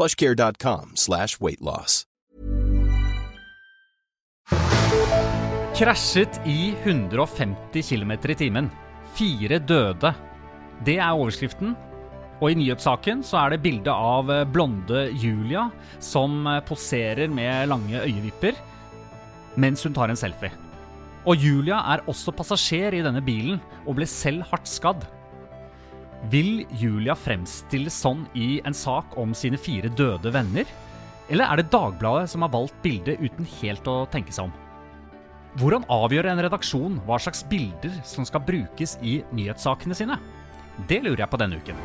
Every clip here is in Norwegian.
plushcare.com slash weightloss. Krasjet i 150 km i timen. Fire døde. Det er overskriften. Og i nyhetssaken så er det bilde av eh, blonde Julia som eh, poserer med lange øyevipper mens hun tar en selfie. Og Julia er også passasjer i denne bilen og ble selv hardt skadd. Vil Julia fremstilles sånn i en sak om sine fire døde venner? Eller er det Dagbladet som har valgt bildet uten helt å tenke seg om? Hvordan avgjør en redaksjon hva slags bilder som skal brukes i nyhetssakene sine? Det lurer jeg på denne uken.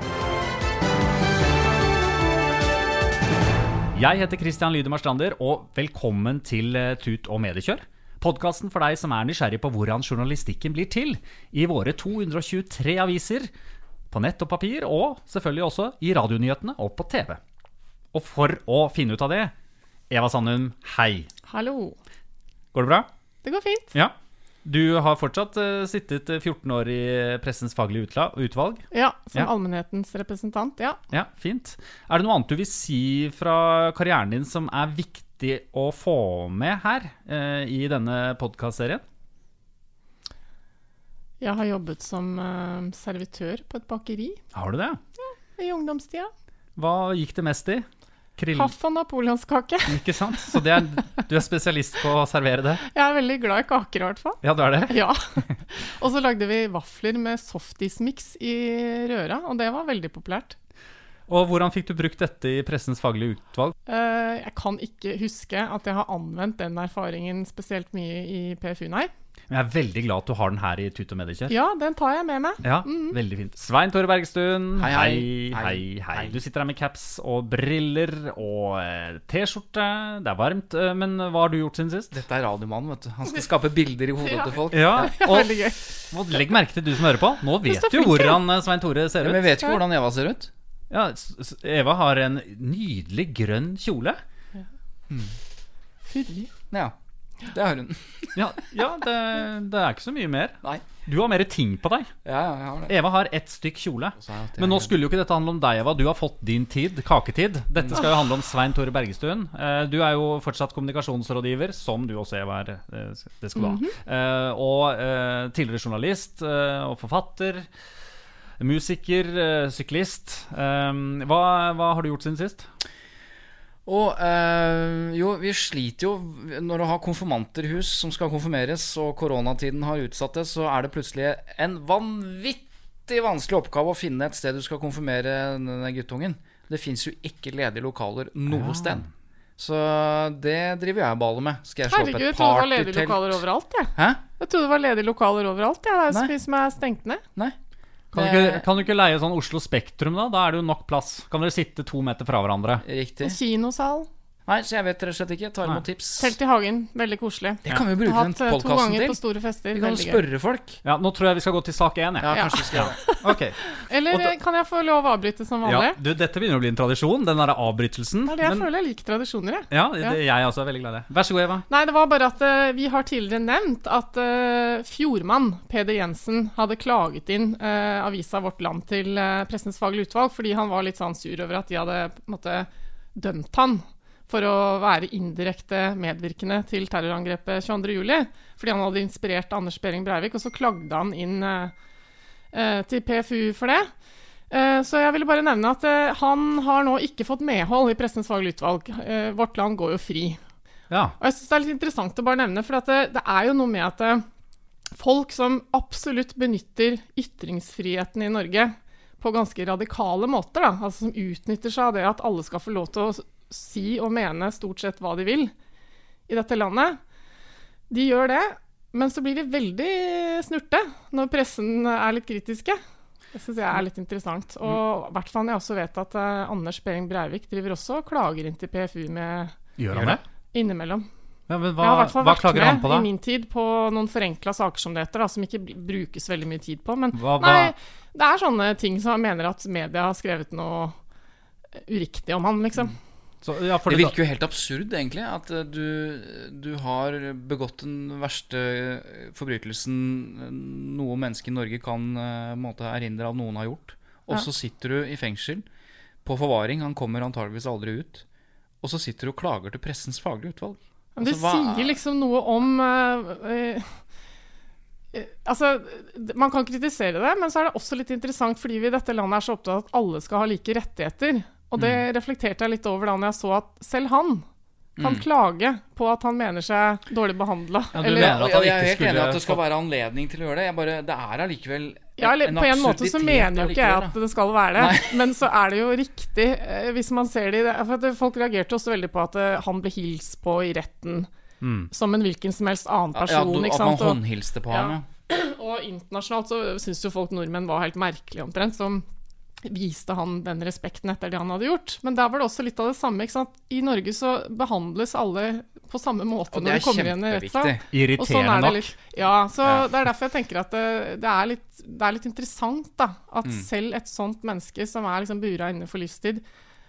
Jeg heter Christian Lydemar Strander, og velkommen til eh, Tut og mediekjør. Podkasten for deg som er nysgjerrig på hvordan journalistikken blir til i våre 223 aviser, på nett og papir, og selvfølgelig også i radionyhetene og på TV. Og for å finne ut av det, Eva Sandum, hei. Hallo. Går det bra? Det går fint. Ja. Du har fortsatt uh, sittet eh, 14 år i Pressens faglige utvalg. Ja, som Ja. allmennhetens representant, ja. Ja, fint. Er det noe annet du vil si fra karrieren din som er viktig å få med her uh, i denne podkastserien? Jeg har jobbet som uh, servitør på et bakeri Har du det? Ja, i ungdomstida. Hva gikk det mest i? Krill... Kaffe og napoleonskake. Ikke sant? Så det er, du er spesialist på å servere det? Jeg er veldig glad i kaker, i hvert fall. Ja, du er det? Ja. Og så lagde vi vafler med softismix i røra, og det var veldig populært. Og hvordan fikk du brukt dette i Pressens faglige utvalg? Uh, Jeg kan ikke huske at jeg har anvendt den erfaringen spesielt mye i PFU, nei. Men Jeg er veldig glad at du har den her i Tut og Medikjør. Ja, den tar jeg med meg. Ja, veldig fint. Svein Tore Bergstuen, Hei, hei, hei. hei, hei. Du sitter her med caps og briller og eh, T-skjorte. Det er varmt, eh, men hva har du gjort siden sist? Dette er radiomannen, vet du. Han skal skape bilder i hodet Ja. til folk. Ja, og, og legg merke til du som hører på. Nå vet du hvordan Svein Tore ser Ja, men ut. jeg vet ikke hvordan Eva ser ut. Ja, Eva har en nydelig grønn kjole. Furrig. Ja, det har hun. Ja, ja det, det er ikke så mye mer. Nei. Du har mer ting på deg. Ja, ja, jeg har det. Eva har ett stykk kjole. Men nå skulle jo ikke dette handle om deg, Eva. Du har fått din tid, kaketid. Dette skal jo handle om Svein Tore Bergestuen. Eh, Du er jo fortsatt kommunikasjonsrådgiver, som du også, Eva, er. Eh, Det skal du ha. Eh, Og eh, tidligere journalist eh, og forfatter. Musiker, eh, syklist. Eh, Hva, hva har du gjort siden sist? Og øh, jo, vi sliter jo Når du har konfirmanter hus som skal konfirmeres, og koronatiden har utsatt det, så er det plutselig en vanvittig vanskelig oppgave å finne et sted du skal konfirmere denne guttungen. Det fins jo ikke ledige lokaler noe sted. Så det driver jeg og baler med. Skal jeg slå Herregud, opp jeg et trodde det var ledige lokaler overalt, jeg. Hæ? Jeg trodde det var ledige lokaler overalt. Ja. Det er så Nei. mye som er stengt ned. Nei. Kan du, ikke, kan du ikke leie sånn Oslo Spektrum, da? Da er det jo nok plass. Kan dere sitte to meter fra hverandre? Riktig. En kinosal. Nei, så jeg vet rett og slett ikke. Tar imot tips. Telt i hagen. Veldig koselig. Det kan vi jo bruke den eh, podkasten til. på store fester. Vi kan jo spørre folk. Ja, Nå tror jeg vi skal gå til sak én. Ja, Ja. kanskje vi skal gjøre det. Ok. Eller da- eh, kan jeg få lov å avbryte som Ja, du, dette begynner å bli en tradisjon, den derre avbrytelsen. Det er det jeg Men- føler. Jeg liker tradisjoner, jeg. Ja, det, jeg også er veldig glad i det. Vær så god, Eva. Nei, det var bare at uh, vi har tidligere nevnt at uh, Fjordmann, Peder Jensen, hadde klaget inn uh, avisa Vårt Land til Pressens faglige utvalg fordi han var litt sånn sur over at de hadde på en måte dømt han for å være indirekte medvirkende til terrorangrepet 22.07. Fordi han hadde inspirert Anders Behring Breivik, og så klagde han inn eh, eh, til PFU for det. Eh, Så jeg ville bare nevne at eh, han har nå ikke fått medhold i Pressens faglige utvalg. Eh, Vårt Land går jo fri. Ja. Og jeg synes det er litt interessant å bare nevne, for at det, det er jo noe med at eh, folk som absolutt benytter ytringsfriheten i Norge på ganske radikale måter, da, altså som utnytter seg av det at alle skal få lov til å si og mene stort sett hva de vil i dette landet, de gjør det, men så blir de veldig snurte når pressen er litt kritiske. Det syns jeg er litt interessant. Og i hvert fall jeg også vet at eh, Anders Behring Breivik driver også og klager inn til PFU med Gjør han det? innimellom. Ja, men jeg har i hva, hvert fall vært med på, i min tid på noen forenkla saker som det heter, da, som ikke brukes veldig mye tid på. Men Hva- hva- nei, det er sånne ting som han mener at media har skrevet noe uriktig om han, liksom. Så, ja, for Det det- virker jo helt absurd, egentlig. At eh, du, du har begått den verste eh, forbrytelsen eh, noe menneske i Norge kan måte erindre av noen har gjort. Og Ja. så sitter du i fengsel på forvaring. Han kommer antageligvis aldri ut. Og så sitter du og klager til Pressens faglige utvalg. Men det Altså, hva- sier liksom noe om eh, eh, Altså, man kan kritisere det, men så er det også litt interessant fordi vi i dette landet er så opptatt av at alle skal ha like rettigheter. Og det Mm. reflekterte jeg litt over da når jeg så at selv han kan Mm. klage på at han mener seg dårlig behandla. Ja, han jeg er helt enig i at det skal være anledning til å gjøre det. Jeg bare, det er allikevel Ja, eller på en måte så mener jo ikke jeg at det skal være det. Men så er det jo riktig, eh, hvis man ser det i det. For at folk reagerte også veldig på at eh, han ble hilst på i retten Mm. som en hvilken som helst annen person. Ja, at man håndhilste på Ja. ham, ja. og internasjonalt så syns jo folk nordmenn var helt merkelige omtrent, som viste han den respekten etter det han hadde gjort. Men der var det også litt av det samme. ikke sant? I Norge så behandles alle på samme måte når de kommer igjen i rettssak. Irriterende Og sånn Irriterende er det nok. Ja, så Ja. det er derfor jeg tenker at det, det, er, litt, det er litt interessant, da. At Mm. selv et sånt menneske som er liksom bura inne for livstid,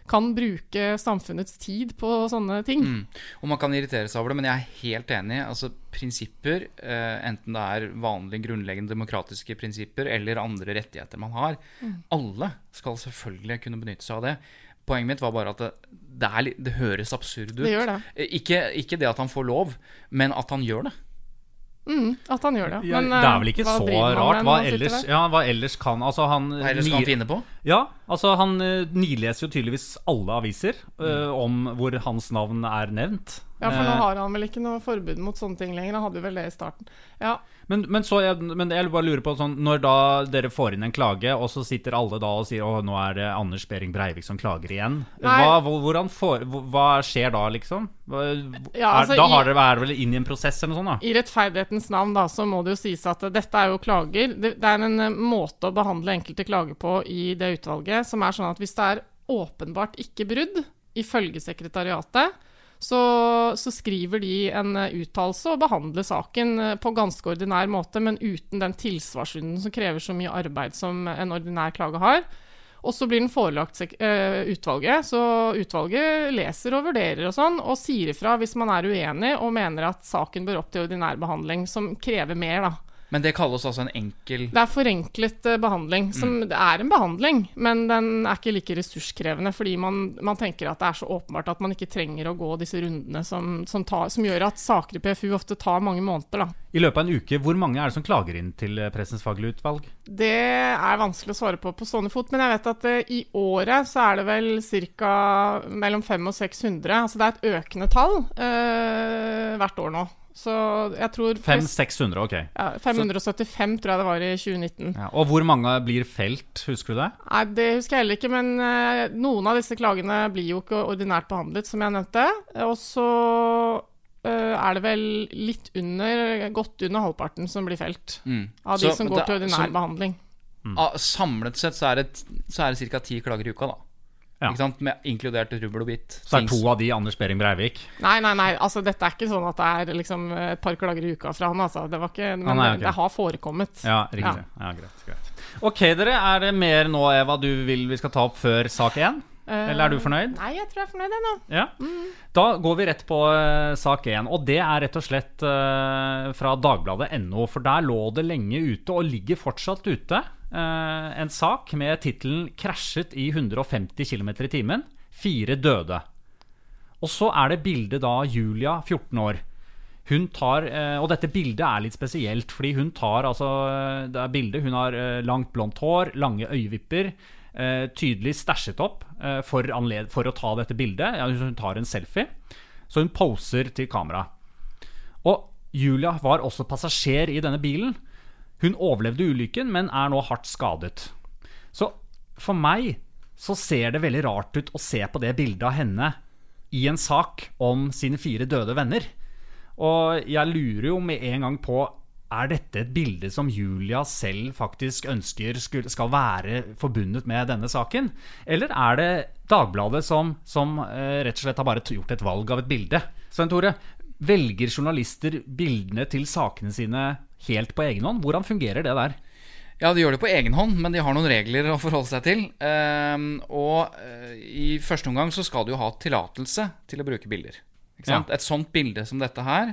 kan bruke samfunnets tid på sånne ting. Mm. Og man kan irritere seg over det, men jeg er helt enig. Altså Prinsipper, eh, enten det er vanlige grunnleggende demokratiske prinsipper eller andre rettigheter man har, Mm. alle skal selvfølgelig kunne benytte seg av det. Poenget mitt var bare at det, det, er, det høres absurd ut. Det gjør det. Eh, Ikke, ikke det at han får lov, men at han gjør det. Mm, at han gjør det. Ja, Men, det er eh, vel ikke så rart. Hva ellers, ja, hva ellers kan Altså, han Hva ellers kan han finne på? Ja, altså han eh, nileser jo tydeligvis alle aviser eh, om hvor hans navn er nevnt. Ja, for nå Eh, har han vel ikke noe forbud mot sånne ting lenger. Han hadde vel det i starten. Ja, Men, men, så jeg, men jeg bare lurer på sånn, Når da dere får inn en klage, og så sitter alle da og sier Å, nå er det Anders Behring Breivik som klager igjen. Hva, hvordan hva skjer da, liksom? Hva, Ja, er, altså, da har dere, er dere vel inn i en prosess eller noe sånt? da? I rettferdighetens navn da, så må det jo sies at dette er jo klager. Det, det er en eh, måte å behandle enkelte klager på i det utvalget som er sånn at hvis det er åpenbart ikke brudd, ifølge sekretariatet, så, så skriver de en eh, uttalelse og behandler saken eh, på ganske ordinær måte, men uten den tilsvarsrunden som krever så mye arbeid som en ordinær klage har. Og så blir den forelagt eh, utvalget, så utvalget leser og vurderer og sånn, og sier ifra hvis man er uenig og mener at saken bør opp til ordinær behandling, som krever mer, da. Men det kalles altså en enkel Det er forenklet eh, behandling. Som, Det er en behandling, men den er ikke like ressurskrevende, fordi man, man tenker at det er så åpenbart at man ikke trenger å gå disse rundene som, som, tar, som gjør at saker i PFU ofte tar mange måneder, da. I løpet av en uke, hvor mange er det som klager inn til eh, Pressens faglige utvalg? Det er vanskelig å svare på på stående fot, men jeg vet at eh, i året så er det vel ca. mellom 500 og 600. Altså det er et økende tall eh, hvert år nå. Så jeg tror flest- 500-600, ok. ja, 575 tror jeg det var i 2019. Ja, og hvor mange blir felt, husker du det? Nei, Det husker jeg heller ikke, men uh, noen av disse klagene blir jo ikke ordinært behandlet, som jeg nevnte. Og så uh, er det vel litt under, godt under halvparten som blir felt. mm. Av de Så som går det- til ordinær så- behandling. Mm. Samlet sett så er det, så er det ca. ti klager i uka, da. Ja. Ikke sant? Med inkludert rubbel og bit. Så det er to av de Anders Behring Breivik. Nei, nei, nei, altså dette er ikke sånn at det er liksom et par klager i uka fra han, altså. Det var ikke, men Ah, nei, det, det har forekommet. Ja, riktig. Ja. greit, greit. Ok, dere. Er det mer nå, Eva, du vil vi skal ta opp før sak én? Eller er du fornøyd? Nei, jeg tror jeg er fornøyd, ennå. nå. Ja. Da går vi rett på uh, sak én. Og det er rett og slett uh, fra Dagbladet.no. For der lå det lenge ute, og ligger fortsatt ute, uh, en sak med tittelen 'Krasjet i 150 km i timen'. Fire døde. Og så er det bildet da Julia, 14 år. Hun tar, Og dette bildet er litt spesielt, fordi hun tar altså Det er bildet, hun har langt blondt hår, lange øyevipper. Eh, tydelig stæsjet opp eh, for, for å ta dette bildet. Hun tar en selfie, så hun poser til kamera. Og Julia var også passasjer i denne bilen. Hun overlevde ulykken, men er nå hardt skadet. Så for meg så ser det veldig rart ut å se på det bildet av henne i en sak om sine fire døde venner. Og jeg lurer jo med en gang på er dette et bilde som Julia selv faktisk ønsker skal være forbundet med denne saken? Eller er det Dagbladet som, som eh, rett og slett har bare gjort et valg av et bilde? Svein Tore, velger journalister bildene til sakene sine helt på egen hånd? Hvordan fungerer det der? Ja, de gjør det på egen hånd, men de har noen regler å forholde seg til. Ehm, og eh, i første omgang så skal du ha tillatelse til å bruke bilder. Ja. Et sånt bilde som dette her,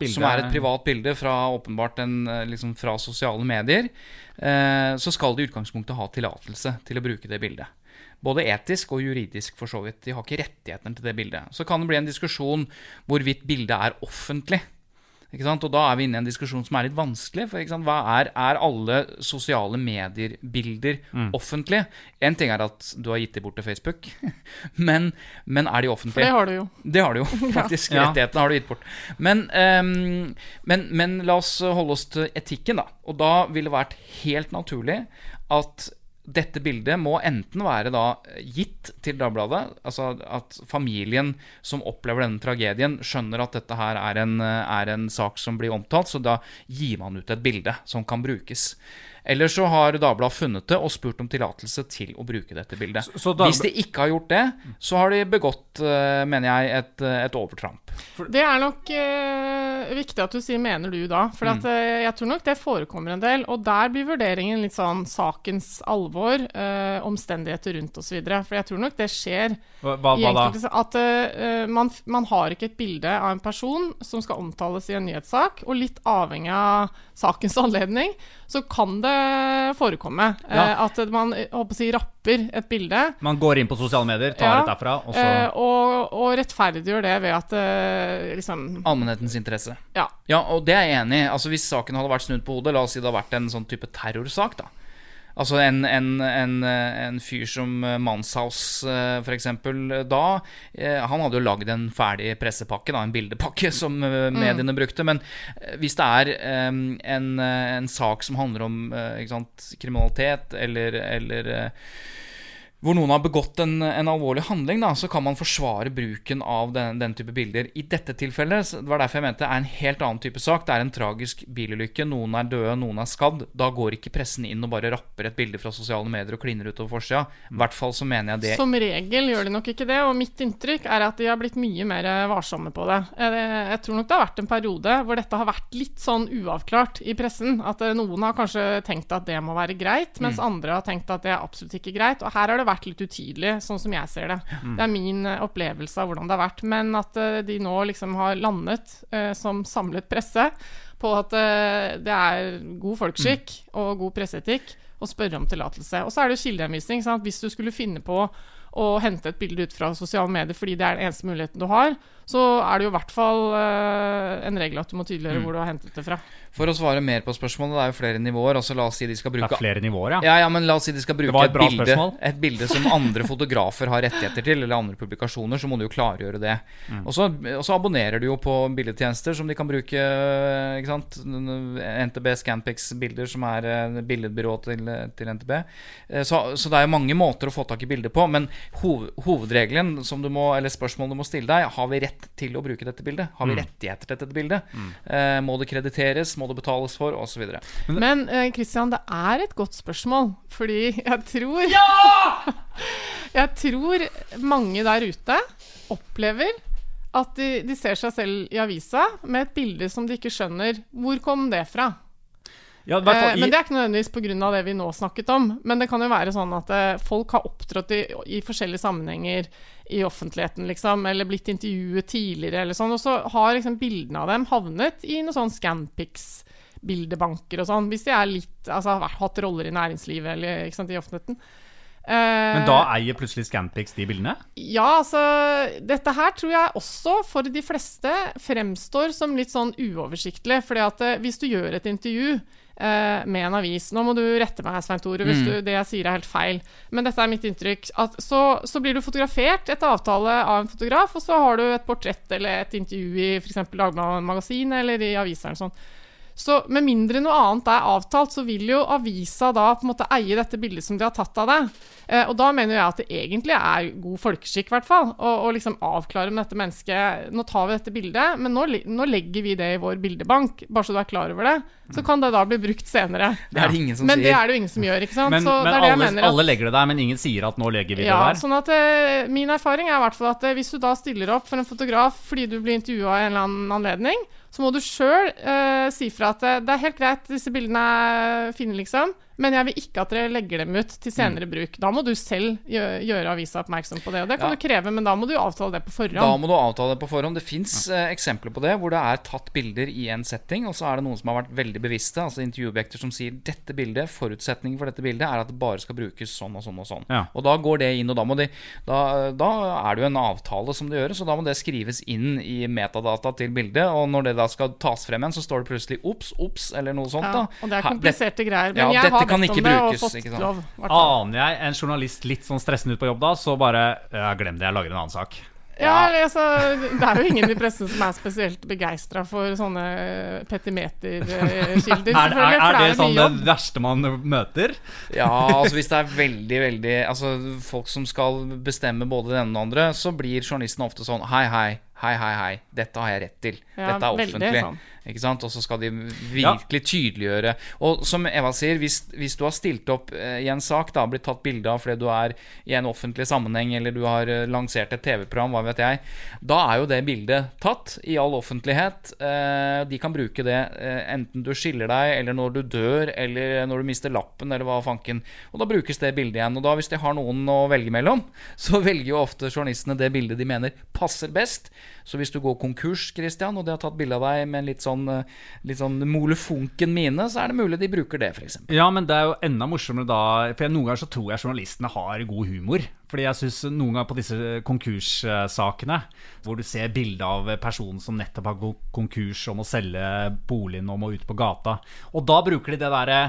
bilde. som er et privat bilde fra åpenbart en, eh, liksom fra sosiale medier, eh, så skal de i utgangspunktet ha tillatelse til å bruke det bildet. Både etisk og juridisk, for så vidt. De har ikke rettighetene til det bildet. Så kan det bli en diskusjon hvorvidt bildet er offentlig. Og da er vi inne i en diskusjon som er litt vanskelig. For hva er, er alle sosiale medier-bilder mm. offentlige? Én ting er at du har gitt dem bort til Facebook, men, men, er de offentlige? For det har du jo. Det har du jo, faktisk. ja. Rettighetene har du gitt bort. Men, um, men, men la oss holde oss til etikken, da. Og da ville det vært helt naturlig at dette bildet må enten være da gitt til Dagbladet, altså at familien som opplever denne tragedien, skjønner at dette her er en, er en sak som blir omtalt, så da gir man ut et bilde som kan brukes. Eller så har Dagbladet funnet det og spurt om tillatelse til å bruke dette bildet. Så, så Hvis de ikke har gjort det, så har de begått, eh, mener jeg, et, et overtramp. Det er nok uh, viktig at du sier 'mener du' da. For mm. uh, jeg tror nok det forekommer en del. Og der blir vurderingen litt sånn sakens alvor, uh, omstendigheter rundt osv. For jeg tror nok det skjer hva, hva, da? At man, man, har ikke et bilde av en person som skal omtales i en nyhetssak. Og litt avhengig av sakens anledning, så kan det forekomme ja. eh, at man å si, rapper et bilde. Man går inn på sosiale medier, tar ja, det derfra, og så eh, og, og, rettferdiggjør det ved at eh, liksom Allmennhetens interesse. Ja. ja, og det er jeg enig i. Altså, hvis saken hadde vært snudd på hodet, la oss si det hadde vært en sånn type terrorsak, da Altså en, en, en, en, fyr som eh, Manshaus, eh, f.eks. Da eh, Han hadde jo lagd en ferdig pressepakke, da, en bildepakke, som mediene mm. brukte. Men hvis det er en, sak som handler om sant, kriminalitet eller, eller hvor noen har begått en, en alvorlig handling, da, så kan man forsvare bruken av den, den, type bilder. I dette tilfellet det var derfor jeg mente det er en helt annen type sak. Det er en tragisk bilulykke. Noen er døde, noen er skadd. Da går ikke pressen inn og bare rapper et bilde fra sosiale medier og kliner utover forsida. I hvert fall så mener jeg det. Som regel gjør de nok ikke det, og mitt inntrykk er at de har blitt mye mer varsomme på det. Jeg tror nok det har vært en periode hvor dette har vært litt sånn uavklart i pressen. At eh, noen har kanskje tenkt at det må være greit, mens mm. andre har tenkt at det er absolutt ikke greit. Og her har det vært vært litt utydelig, sånn som jeg ser det. Mm. Det er min uh, opplevelse av hvordan det har vært. Men at uh, de nå liksom har landet uh, som samlet presse på at det er god folkeskikk mm. og god presseetikk å spørre om tillatelse. Og så er det jo kildehenvisning. Hvis du skulle finne på å hente et bilde ut fra sosiale medier fordi det er den eneste muligheten du har, så er det jo i hvert fall en regel at du må tydeliggjøre mm. hvor du har hentet det fra. For å svare mer på spørsmålet, det er jo flere nivåer. Altså La oss si de skal bruke Det er flere nivåer, ja. Ja, ja men la oss si de skal bruke et, et, bilde, et, bilde, som andre fotografer har rettigheter til, eller andre publikasjoner, så må du jo klargjøre det. Mm. Og, så, og, så, abonnerer du jo på bildetjenester som de kan bruke. Ikke sant? NTB Scanpix-bilder, som er billedbyrået til, til NTB. Eh, så, så, det er jo mange måter å få tak i bilder på. Men hov, hovedregelen som du må, eller spørsmålet du må stille deg, har vi rett til å bruke dette bildet? Har vi mm. rettigheter til dette bildet? Mm. Eh, må det krediteres? Må det betales for, osv. Men, Men uh, det er et godt spørsmål, fordi jeg tror Ja! jeg tror mange der ute opplever at de, de, ser seg selv i avisa med et bilde som de ikke skjønner hvor kom det fra. Ja, eh, men Det er ikke nødvendigvis pga. det vi nå snakket om. Men det kan jo være sånn at eh, folk har opptrådt i, i, forskjellige sammenhenger i offentligheten, liksom, eller blitt intervjuet tidligere, eller sånn, og så har liksom, bildene av dem havnet i noen sånn Scanpix-bildebanker og sånn, hvis de er litt, altså, har hatt roller i næringslivet eller sant, i offentligheten. Men da eh, eier plutselig Scanpix de bildene? Ja, altså Dette her tror jeg også for de fleste fremstår som litt sånn uoversiktlig. fordi at hvis du gjør et intervju eh, med en avis. Nå må du rette meg, Svein Tore, hvis Mm. du, det jeg sier er helt feil. Men dette er mitt inntrykk. At så, så blir du fotografert etter avtale av en fotograf, og så har du et portrett eller et intervju i f.eks. Dagbladet Magasin eller i avisa eller sånn. Så med mindre noe annet er avtalt, så vil jo avisa da på en måte eie dette bildet som de har tatt av deg. Eh, og da mener jeg at det egentlig er god folkeskikk, i hvert fall, å å liksom avklare med dette mennesket Nå tar vi dette bildet, men nå, nå legger vi det i vår bildebank, bare så du er klar over det. Så kan det da bli brukt senere. Det er det ingen som Men det er det jo ingen som gjør, ikke sant? Men, så men det er det jeg alle, mener. at- alle legger det der, men ingen sier at nå legger vi ja, det der. sånn at eh, Min erfaring er i hvert fall at eh, hvis du da stiller opp for en fotograf fordi du blir intervjua i en eller annen anledning, så må du sjøl si fra at eh, det er helt greit, disse bildene er fine, liksom, men jeg vil ikke at dere legger dem ut til senere bruk. Da må du selv gjøre, gjøre avisa oppmerksom på det, og det kan Ja. du kreve, men da må du avtale det på forhånd. Da må du avtale det på forhånd. Det fins eh, eksempler på det, hvor det er tatt bilder i en setting, og så er det noen som har vært veldig bevisste, altså intervjuobjekter som sier dette bildet, forutsetningen for dette bildet er at det bare skal brukes sånn og sånn og sånn. Ja. Og da går det inn, og da, må de, da, da er det jo en avtale som det gjøres, og da må det skrives inn i metadata til bildet, og når det da skal tas frem igjen, så står det plutselig ops, ops, eller noe sånt. ja, da. og det er Her- kompliserte greier. Men Ja, jeg har kan ikke om det brukes, og fått ikke sant? Aner jeg en journalist litt sånn stressende ut på jobb da, så bare ja, Glem det, jeg lager en annen sak. Ja, altså, Det er jo ingen i pressen som er spesielt begeistra for sånne petimeterkilder. Er, er, er det sånn det verste man møter? Ja, altså hvis det er veldig, veldig Altså folk som skal bestemme både det ene og det andre, så blir journalisten ofte sånn Hei, hei, hei, hei, hei. Dette har jeg rett til. Ja, Dette er veldig offentlig. sånn. Og så skal de virkelig tydeliggjøre. Og som Eva sier, hvis, hvis du har stilt opp eh, i en sak, da, blitt tatt bilde av fordi du er i en offentlig sammenheng, eller du har eh, lansert et TV-program, hva vet jeg, da er jo det bildet tatt i all offentlighet. Eh, de kan bruke det enten du skiller deg, eller når du dør, eller når du mister lappen, eller hva fanken. Og da brukes det bildet igjen. Og da, hvis de har noen å velge mellom, så velger jo ofte journalistene det bildet de mener passer best. Så hvis du går konkurs, Christian, og de har tatt bilde av deg med en litt sånn, eh, litt sånn molefonken mine, så er det mulig de bruker det, f.eks. Ja, men det er jo enda morsommere da For jeg, noen ganger så tror jeg journalistene har god humor. Fordi jeg synes noen ganger på disse konkurssakene, hvor du ser bilde av personen som nettopp har gått konkurs og må selge boligen og må ut på gata, og da bruker de det derre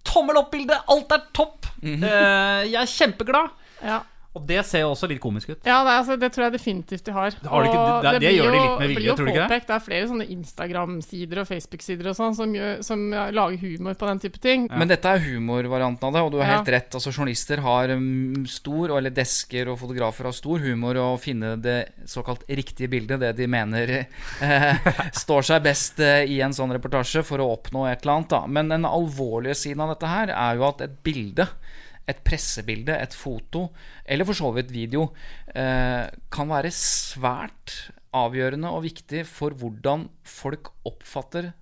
Tommel opp-bildet! Alt er topp! Mhm. Eh, jeg er kjempeglad! Ja. Og det ser jo også litt komisk ut. Ja, det, er, altså, det tror jeg definitivt de har. Har de ikke- det- det gjør de litt med vilje, tror du ikke det? det er flere sånne Instagram-sider og Facebook-sider og sånn som, som lager humor på den type ting. Men dette er humorvarianten av det, og du har Ja. helt rett. Altså Journalister har mm, stor, eller desker og fotografer har stor humor å finne det såkalt riktige bildet, det de mener eh, står seg best eh, i en sånn reportasje for å oppnå et eller annet. Da. Men den alvorlige siden av dette her er jo at et bilde et pressebilde, et foto, eller for så vidt video, eh, kan være svært avgjørende og viktig for hvordan folk oppfatter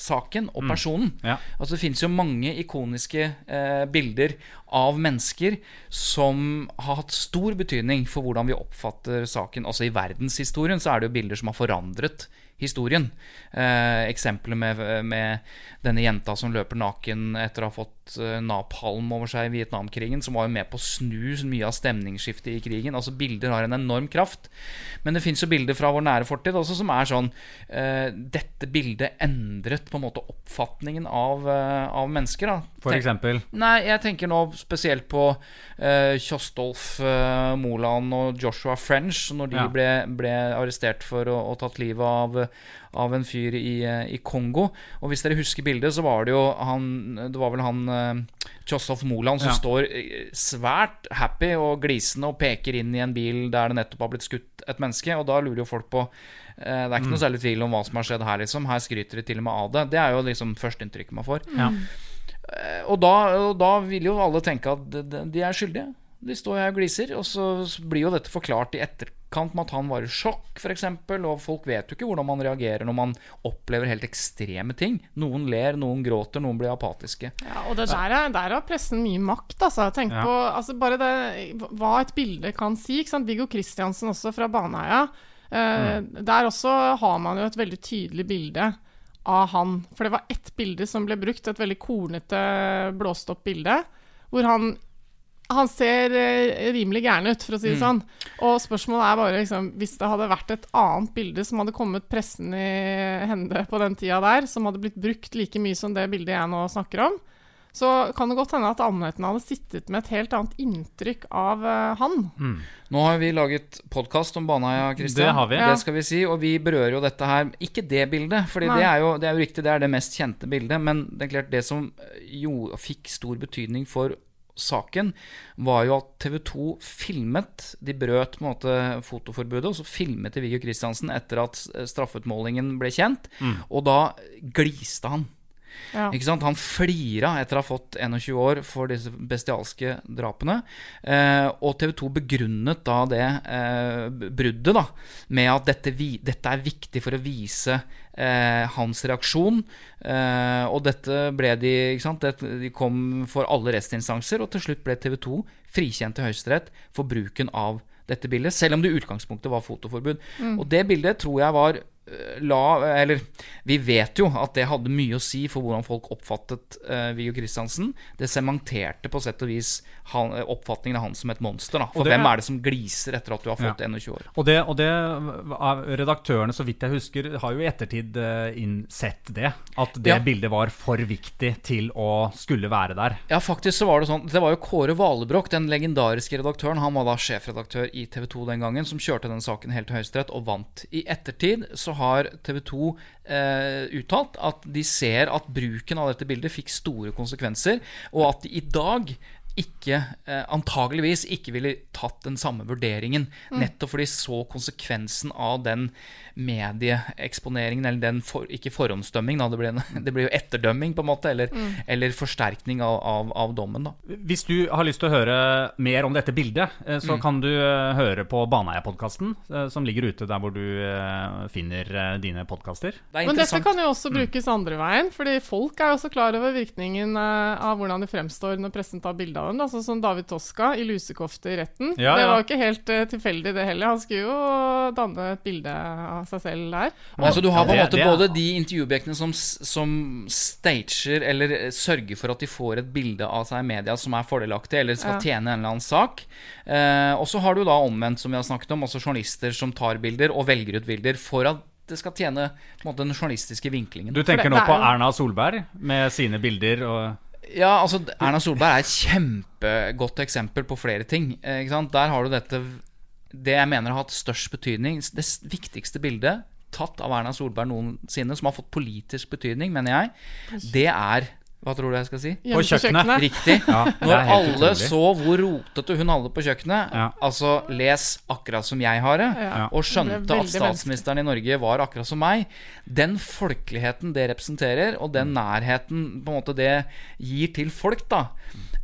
saken og personen. Ja. Altså Det finnes jo mange ikoniske eh, bilder av mennesker som har hatt stor betydning for hvordan vi oppfatter saken. Altså I verdenshistorien så er det jo bilder som har forandret historien. Eh, Eksempelet med, med denne jenta som løper naken etter å ha fått napalm over seg i Vietnamkrigen, som var jo med på å snu mye av stemningsskiftet i krigen. Altså Bilder har en enorm kraft. Men det fins jo bilder fra vår nære fortid også som er sånn uh, Dette bildet endret på en måte oppfatningen av, uh, av mennesker. da For Tenk- eksempel. Nei, jeg tenker nå spesielt på uh, Kjostolf eh, Moland og Joshua French, når de Ja. ble, ble arrestert for å, å tatt livet av, av en fyr i, eh, i Kongo. Og hvis dere husker bildet, så var det jo han Det var vel han uh, Moland som Ja. står eh, svært happy og glisende og peker inn i en bil der det nettopp har blitt skutt et menneske, og da lurer jo folk på Det er ikke Mm. noe særlig tvil om hva som har skjedd her, liksom. Her skryter de til og med av det. Det er jo liksom førsteinntrykket man får. Ja. Og da, og da vil jo alle tenke at de er skyldige. De står her og gliser. Og så blir jo dette forklart i etterkant med at han var i sjokk, f.eks. Og folk vet jo ikke hvordan man reagerer når man opplever helt ekstreme ting. Noen ler, noen gråter, noen blir apatiske. Ja, og det der, er, der har pressen mye makt, altså. Tenk Ja. på altså bare det, hva et bilde kan si. Ikke sant? Viggo Kristiansen også fra Baneheia. Eh, Der også har man jo et veldig tydelig bilde av han. For det var ett bilde som ble brukt, et veldig kornete, blåst opp bilde, hvor han Han ser eh, rimelig gæren ut, for å si Mm. det sånn. Og spørsmålet er bare liksom, hvis det hadde vært et annet bilde som hadde kommet pressen i hende på den tida der, som hadde blitt brukt like mye som det bildet jeg nå snakker om, så kan det godt hende at allmennheten hadde sittet med et helt annet inntrykk av uh, han. Nå har vi laget podkast om Baneheia, Kristian. Det har vi. Ja. Det skal vi si, og vi berører jo dette her Ikke det bildet, for det er, jo, det er jo riktig, det er det mest kjente bildet. Men det er klart det som jo fikk stor betydning for saken, var jo at TV 2 filmet De brøt på en måte fotoforbudet, og så filmet de Viggo Kristiansen etter at straffeutmålingen ble kjent. Og da gliste han. Ja. Ikke sant? Han flira etter å ha fått 21 år for disse bestialske drapene. Eh, og TV 2 begrunnet da det eh, bruddet da, med at dette, vi, dette er viktig for å vise eh, hans reaksjon. Eh, og dette ble de ikke sant? Det, De kom for alle rettsinstanser, og til slutt ble TV 2 frikjent til Høyesterett for bruken av dette bildet, selv om det i utgangspunktet var fotoforbud. Og det bildet tror jeg var eh, la Eller vi vet jo at det hadde mye å si for hvordan folk oppfattet uh, Viggo Kristiansen. Det sementerte på sett og vis han, eh, oppfatningen av han som et monster. Da. For det- hvem er det som gliser etter at du har fått Ja. 21 år? Og det, og det redaktørene, så vidt jeg husker, har jo i ettertid eh, innsett det. At det Ja. bildet var for viktig til å skulle være der. Ja, faktisk så var det sånn Det var jo Kåre Valebrokk, den legendariske redaktøren. Han var da sjefredaktør i TV 2 den gangen, som kjørte den saken helt til Høyesterett og vant. I ettertid så har TV 2 eh, uttalt at de ser at bruken av dette bildet fikk store konsekvenser, og at de i dag ikke, eh, antageligvis ikke ville tatt den samme vurderingen. Nettopp fordi så konsekvensen av den medieeksponeringen, eller den for, ikke forhåndsdømming, da, det ble, en, det ble jo etterdømming, på en måte, eller, eller forsterkning av, av, av dommen. da. Hvis du har lyst til å høre mer om dette bildet, så Mm. kan du eh, høre på Baneheia-podkasten, eh, som ligger ute der hvor du eh, finner eh, dine podkaster. Det Men dette kan jo også brukes andre veien, fordi folk er jo også klar over virkningen eh, av hvordan de fremstår når pressen tar bilde av dem. Da. Sånn som David Toska i lusekofte i retten. Ja, Det var jo ikke helt uh, tilfeldig, det heller. Han skulle jo danne et bilde av seg selv der. Altså Du har på en Ja, måte det- det både de intervjuobjektene som, som stager eller eh, sørger for at de får et bilde av seg i media som er fordelaktig, eller skal Ja. tjene en eller annen sak. Uh, og så har du da omvendt, som vi har snakket om, også journalister som tar bilder og velger ut bilder for at det skal tjene på en måte, den journalistiske vinklingen. Du tenker det- nå det er på Erna Solberg med sine bilder og Ja, altså Erna Solberg er et kjempegodt eksempel på flere ting. Eh, ikke sant? Der har du dette Det jeg mener har hatt størst betydning, det viktigste bildet tatt av Erna Solberg noensinne, som har fått politisk betydning, mener jeg, det er Hva tror du jeg skal si? På kjøkkenet. Riktig. Ja, er Når alle utrolig. så hvor rotete hun hadde på kjøkkenet, Ja. altså les akkurat som jeg har det, Ja. og skjønte at statsministeren i Norge var akkurat som meg, den folkeligheten det representerer, og den nærheten på en måte det gir til folk, da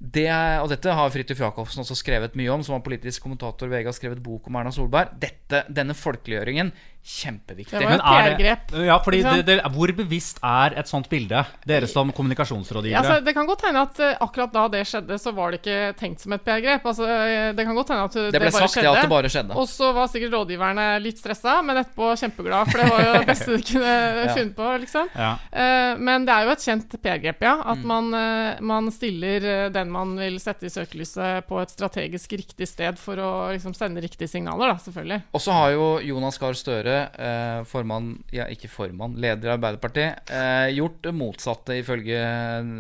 det er, og dette har Fridtjof Jacobsen også skrevet mye om, som var politisk kommentator VG, har skrevet bok om Erna Solberg. Dette, denne folkeliggjøringen, kjempeviktig. Det var et PR-grep, Ja, fordi det, det, Hvor bevisst er et sånt bilde, dere som kommunikasjonsrådgivere? Ja, altså, det kan godt hende at eh, akkurat da det skjedde, så var det ikke tenkt som et PR-grep. Altså, eh, det kan godt hende at eh, Det bare sagt, skjedde. ja, at det bare skjedde. Og så var sikkert rådgiverne litt stressa, men etterpå kjempeglad, for det var jo det beste de kunne Ja. funnet på, liksom. Ja. Eh, men det er jo et kjent PR-grep, ja. Mm. At man, eh, man stiller den man vil sette i søkelyset, på et strategisk riktig sted for å liksom, sende riktige signaler, da, selvfølgelig. Og så har jo Jonas Gahr Støre, eh, formann, ja ikke formann, leder i Arbeiderpartiet, eh, gjort det motsatte ifølge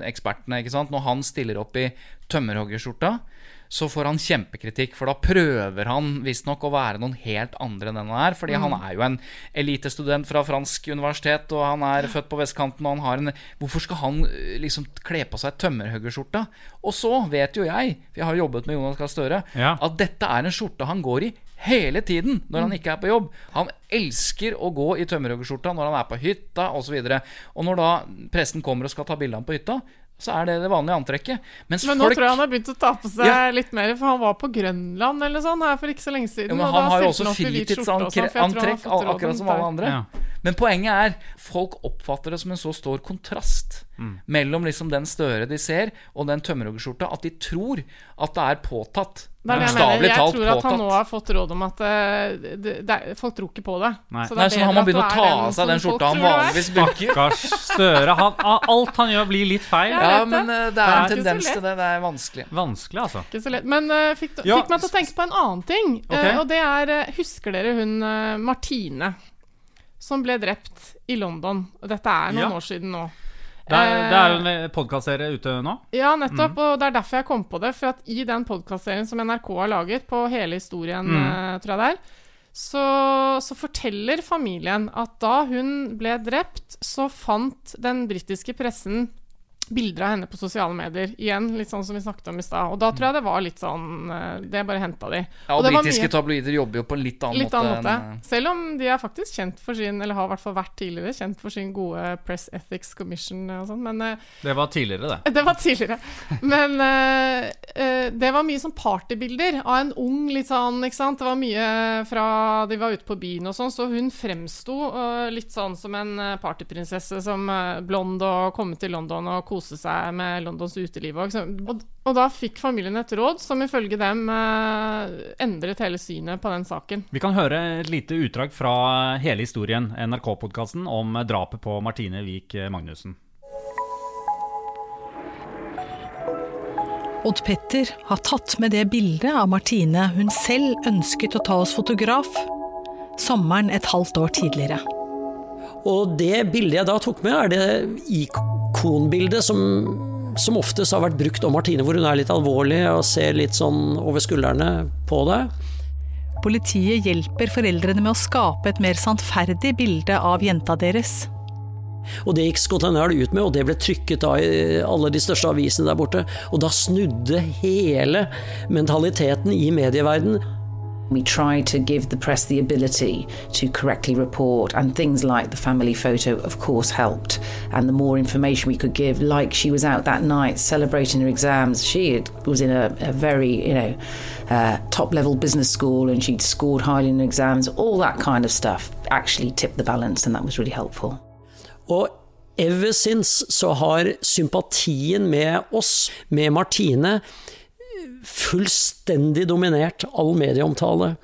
ekspertene. ikke sant? Når han stiller opp i tømmerhoggerskjorta, så får han kjempekritikk, for da prøver han visstnok å være noen helt andre enn han er. Fordi han er jo en elitestudent fra fransk universitet, og han er født på vestkanten, og han har en Hvorfor skal han eh, liksom kle på seg tømmerhoggerskjorta? Og så vet jo jeg, for jeg har jobbet med Jonas Gahr Støre, Ja. at dette er en skjorte han går i hele tiden når han ikke er på jobb. Han elsker å gå i tømmerhoggerskjorta når han er på hytta osv. Og, så og når da pressen kommer og skal ta bilde av ham på hytta, så er det det vanlige antrekket. Mens Men nå folk tror jeg han har begynt å ta på seg Ja. litt mer, for han var på Grønland eller sånn her for ikke så lenge siden. ja, men Han har jo også og sånn, fritidsantrekk, akkurat som alle andre. Ja. Men poenget er, folk oppfatter det som en så stor kontrast mellom liksom den Støre de ser, og den tømmerhoggerskjorta, at de tror at det er påtatt. Det er det jeg mener. Jeg tror at han nå har fått råd om at eh, det, det, folk tror ikke på det. Nei. Så det Nei, så har må begynne å ta av seg den skjorta han vanligvis bruker. Stakkars Støre. Han, alt han gjør, blir litt feil. Ja. Men eh, det er en er tendens til det. Det er vanskelig. Vanskelig, altså. Ikke så lett. Men uh, fikk, Ja, fikk meg til å tenke på en annen ting. Okay. Uh, og det er Husker dere hun Martine som ble drept i London? Dette er noen Ja. år siden nå. Det er, det er jo Eh, en podkastserie ute nå. Ja, nettopp. Mm. Og det er derfor jeg kom på det. For at i den podkastserien som NRK har laget, på hele historien, Mm. eh, tror jeg det er, så, så forteller familien at da hun ble drept, så fant den britiske pressen bilder av henne på sosiale medier. Igjen, litt sånn som vi snakket om i stad. Og da tror jeg det var litt sånn eh, Det bare henta de. Ja, og og Britiske mye- tabloider jobber jo på en litt annen Litt måte. annen måte. eh, Selv om de er faktisk kjent for sin, eller har i hvert fall vært tidligere, kjent for sin gode Press Ethics Commission og sånn, men eh, Det var tidligere, det. det var tidligere. Men det var mye sånn partybilder av en ung litt sånn, ikke sant. Det var mye fra de var ute på byen og sånn, så hun fremsto litt sånn som en partyprinsesse som blond og kommet til London og kose seg med Londons uteliv. Og, og da fikk familien et råd som ifølge dem eh, endret hele synet på den saken. Vi kan høre et lite utdrag fra hele historien, NRK-podkasten, om drapet på Martine Wiik Magnussen. Odd Petter har tatt med det bildet av Martine hun selv ønsket å ta hos fotograf, sommeren et halvt år tidligere. Og det bildet jeg da tok med, er det ikonbildet som, som oftest har vært brukt om Martine, hvor hun er litt alvorlig og ser litt sånn over skuldrene på deg. Politiet hjelper foreldrene med å skape et mer sannferdig bilde av jenta deres. Og det gikk Scotland Yard ut med, og det ble trykket da i alle de største avisene der borte. Og da snudde hele mentaliteten i medieverdenen. We tried to give the press the ability to correctly report, and things like the family photo, of course, helped. And the more information we could give, like she was out that night celebrating her exams, she had, was in a, a very, you know, uh, top level business school and she'd scored highly in exams, all that kind of stuff actually tipped the balance, and that was really helpful. Og ever since så har sympatien med oss, med Martine, fullstendig dominert all medieomtale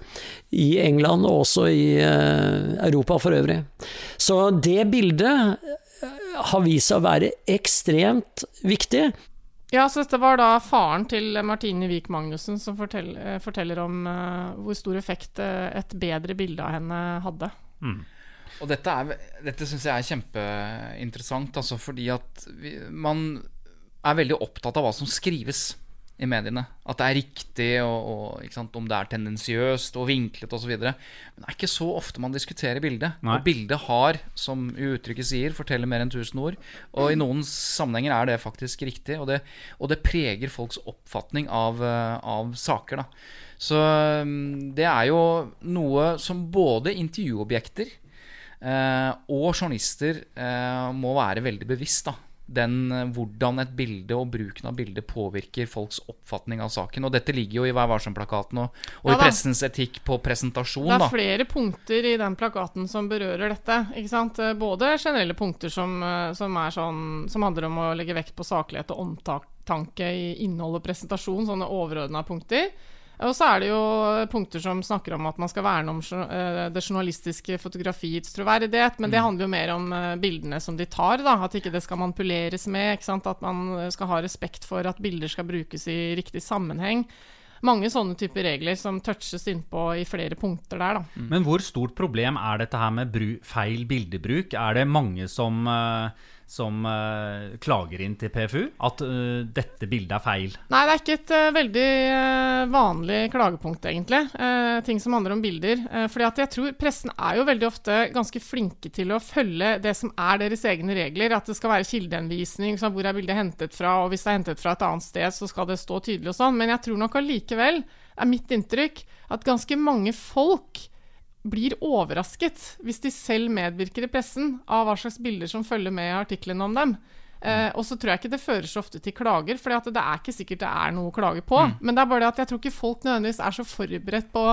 i England og også i eh, Europa for øvrig. Så det bildet eh, har vist seg å være ekstremt viktig. Ja, så dette var da faren til Martine Wiik Magnussen som fortell, eh, forteller om uh, hvor stor effekt et bedre bilde av henne hadde. Og dette, er, dette syns jeg er kjempeinteressant, altså fordi at vi, man er veldig opptatt av hva som skrives i mediene. At det er riktig, og, og sant, om det er tendensiøst og vinklet osv. Men det er ikke så ofte man diskuterer bildet. Nei. Og bildet har, som uttrykket sier, forteller mer enn 1000 ord. Og i noen sammenhenger er det faktisk riktig, og det, og det preger folks oppfatning av, eh, av saker. Da. Så mm, det er jo noe som både intervjuobjekter eh, og journalister eh, må være veldig bevisst. da den, eh, hvordan et bilde og bruken av bildet påvirker folks oppfatning av saken. Og dette ligger jo i Vær varsom-plakaten og, og Ja i pressens etikk på presentasjon. Det er da. flere punkter i den plakaten som berører dette. ikke sant? Eh, Både generelle punkter som, eh, som, sånn, som handler om å legge vekt på saklighet og omtanke i innhold og presentasjon, sånne overordna punkter. Og så er det jo punkter som snakker om at man skal verne om eh, det journalistiske fotografiets troverdighet, men det handler jo mer om eh, bildene som de tar, da. At ikke det skal manipuleres med. ikke sant? At man skal ha respekt for at bilder skal brukes i riktig sammenheng. Mange sånne typer regler som touches innpå i flere punkter der, da. Men hvor stort problem er dette her med bru feil bildebruk? Er det mange som, eh, som uh, klager inn til PFU at uh, dette bildet er feil? Nei, det er ikke et uh, veldig vanlig klagepunkt, egentlig. Ting som handler om bilder. Uh, fordi at jeg tror pressen er jo veldig ofte ganske flinke til å følge det som er deres egne regler. At det skal være kildeanvisning, så hvor er bildet hentet fra, og hvis det er hentet fra et annet sted, så skal det stå tydelig og sånn. Men jeg tror nok allikevel, er mitt inntrykk, at ganske mange folk blir overrasket hvis de selv medvirker i pressen av hva slags bilder som følger med i artiklene om dem. Uh, og så tror jeg ikke det fører så ofte til klager, for det er ikke sikkert det er noe å klage på. Men det er bare det at jeg tror ikke folk nødvendigvis er så forberedt på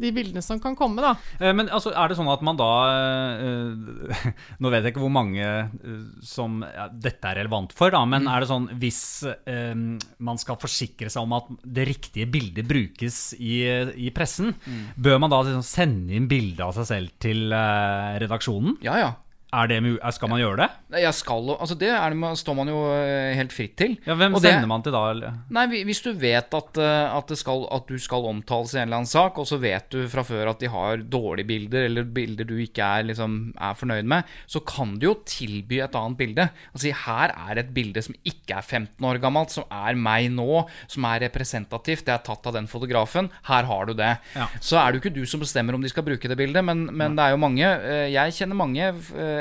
de bildene som kan komme, da. Eh, Men altså, er det sånn at man da eh, Nå vet jeg ikke hvor mange eh, som ja, dette er relevant for, da, men er det sånn hvis eh, man skal forsikre seg om at det riktige bildet brukes i, i pressen, bør man da liksom sende inn bilde av seg selv til redaksjonen? Ja, ja. Er det, skal man gjøre det? Jeg skal, altså det er, det står man jo eh, helt fritt til. Ja, Hvem Og det- sender man til da? Eller? Nei, Hvis du vet at, eh, at, det skal, at du skal omtales i en eller annen sak, og så vet du fra før at de har dårlige bilder, eller bilder du ikke er, liksom, er fornøyd med, så kan du jo tilby et annet bilde. Altså, her er et bilde som ikke er 15 år gammelt, som er meg nå, som er representativt, det er tatt av den fotografen. Her har du det. Ja. Så er det jo ikke du som bestemmer om de skal bruke det bildet, men, men det er jo mange eh, Jeg kjenner mange